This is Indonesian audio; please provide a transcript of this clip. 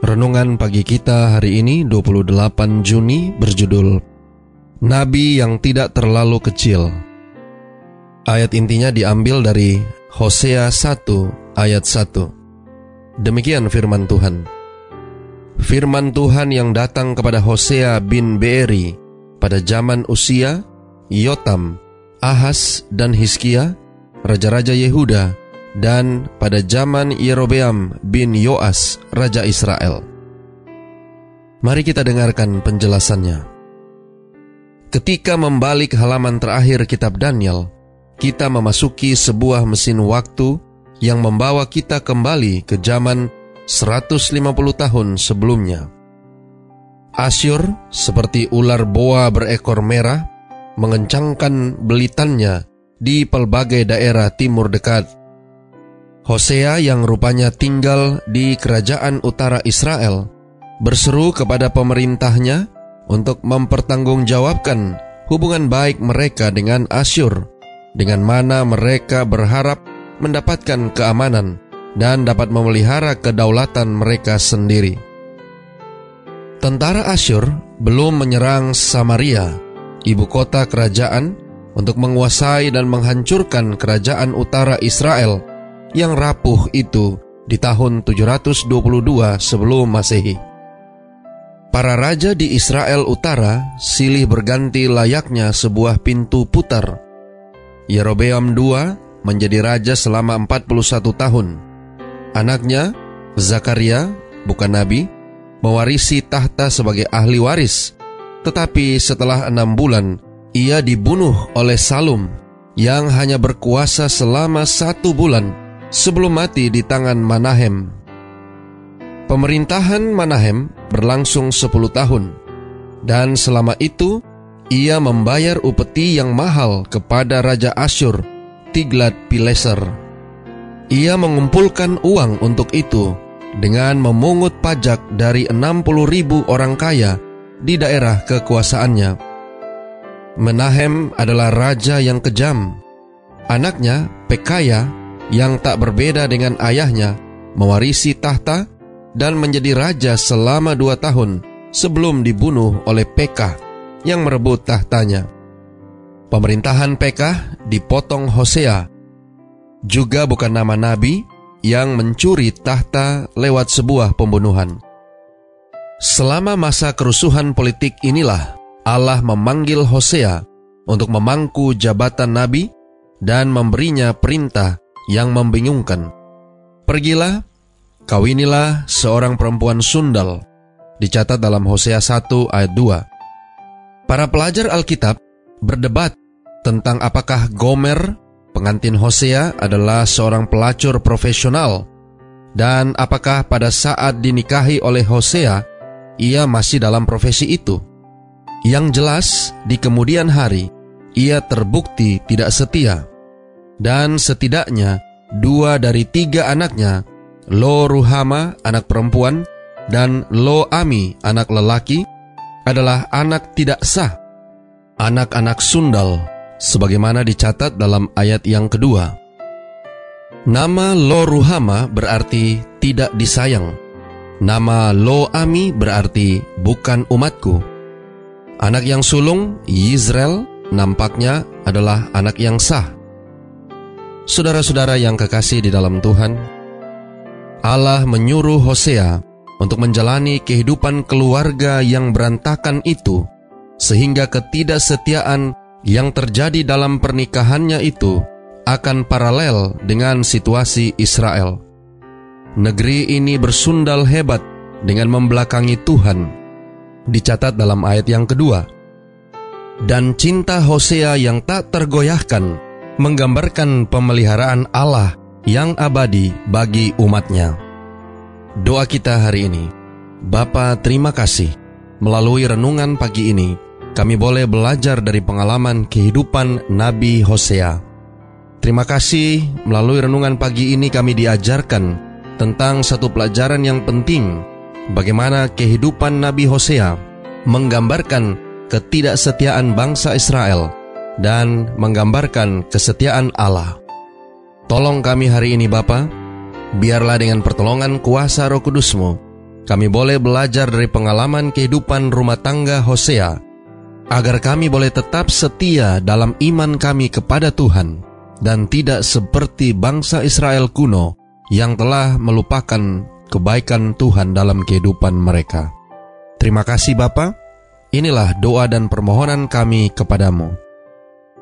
Renungan pagi kita hari ini 28 Juni berjudul Nabi yang tidak terlalu kecil. Ayat intinya diambil dari Hosea 1 ayat 1. Demikian firman Tuhan. Firman Tuhan yang datang kepada Hosea bin Beeri pada zaman Usia, Yotam, Ahas, dan Hiskia, raja-raja Yehuda, dan pada zaman Yerobeam bin Yoas, Raja Israel. Mari kita dengarkan penjelasannya. Ketika membalik halaman terakhir kitab Daniel, kita memasuki sebuah mesin waktu yang membawa kita kembali ke zaman 150 tahun sebelumnya. Asyur seperti ular boa berekor merah mengencangkan belitannya di pelbagai daerah timur dekat Hosea yang rupanya tinggal di kerajaan utara Israel berseru kepada pemerintahnya untuk mempertanggungjawabkan hubungan baik mereka dengan Asyur, dengan mana mereka berharap mendapatkan keamanan dan dapat memelihara kedaulatan mereka sendiri. Tentara Asyur belum menyerang Samaria, ibu kota kerajaan, untuk menguasai dan menghancurkan kerajaan utara Israel yang rapuh itu di tahun 722 sebelum Masehi. Para raja di Israel Utara silih berganti layaknya sebuah pintu putar. Yerobeam II menjadi raja selama 41 tahun. Anaknya, Zakaria, bukan nabi, mewarisi tahta sebagai ahli waris. Tetapi setelah enam bulan, ia dibunuh oleh Salum yang hanya berkuasa selama satu bulan sebelum mati di tangan Manahem. Pemerintahan Manahem berlangsung 10 tahun, dan selama itu ia membayar upeti yang mahal kepada Raja Asyur, Tiglat Pileser. Ia mengumpulkan uang untuk itu dengan memungut pajak dari 60 ribu orang kaya di daerah kekuasaannya. Menahem adalah raja yang kejam. Anaknya, Pekaya, yang tak berbeda dengan ayahnya, mewarisi tahta dan menjadi raja selama dua tahun sebelum dibunuh oleh Pekah yang merebut tahtanya. Pemerintahan Pekah dipotong Hosea, juga bukan nama nabi yang mencuri tahta lewat sebuah pembunuhan. Selama masa kerusuhan politik inilah Allah memanggil Hosea untuk memangku jabatan nabi dan memberinya perintah yang membingungkan. Pergilah, kawinilah seorang perempuan sundal, dicatat dalam Hosea 1 ayat 2. Para pelajar Alkitab berdebat tentang apakah Gomer, pengantin Hosea, adalah seorang pelacur profesional, dan apakah pada saat dinikahi oleh Hosea, ia masih dalam profesi itu. Yang jelas, di kemudian hari, ia terbukti tidak setia dan setidaknya dua dari tiga anaknya, Lo Ruhama anak perempuan dan Lo Ami anak lelaki, adalah anak tidak sah, anak-anak sundal, sebagaimana dicatat dalam ayat yang kedua. Nama Lo Ruhama berarti tidak disayang. Nama Lo Ami berarti bukan umatku. Anak yang sulung, Yisrael, nampaknya adalah anak yang sah. Saudara-saudara yang kekasih di dalam Tuhan, Allah menyuruh Hosea untuk menjalani kehidupan keluarga yang berantakan itu, sehingga ketidaksetiaan yang terjadi dalam pernikahannya itu akan paralel dengan situasi Israel. Negeri ini bersundal hebat dengan membelakangi Tuhan, dicatat dalam ayat yang kedua. Dan cinta Hosea yang tak tergoyahkan menggambarkan pemeliharaan Allah yang abadi bagi umatnya. Doa kita hari ini, Bapa terima kasih, melalui renungan pagi ini, kami boleh belajar dari pengalaman kehidupan Nabi Hosea. Terima kasih, melalui renungan pagi ini kami diajarkan tentang satu pelajaran yang penting, bagaimana kehidupan Nabi Hosea menggambarkan ketidaksetiaan bangsa Israel dan menggambarkan kesetiaan Allah. Tolong kami hari ini Bapa, biarlah dengan pertolongan kuasa roh kudusmu, kami boleh belajar dari pengalaman kehidupan rumah tangga Hosea, agar kami boleh tetap setia dalam iman kami kepada Tuhan, dan tidak seperti bangsa Israel kuno yang telah melupakan kebaikan Tuhan dalam kehidupan mereka. Terima kasih Bapa. Inilah doa dan permohonan kami kepadamu.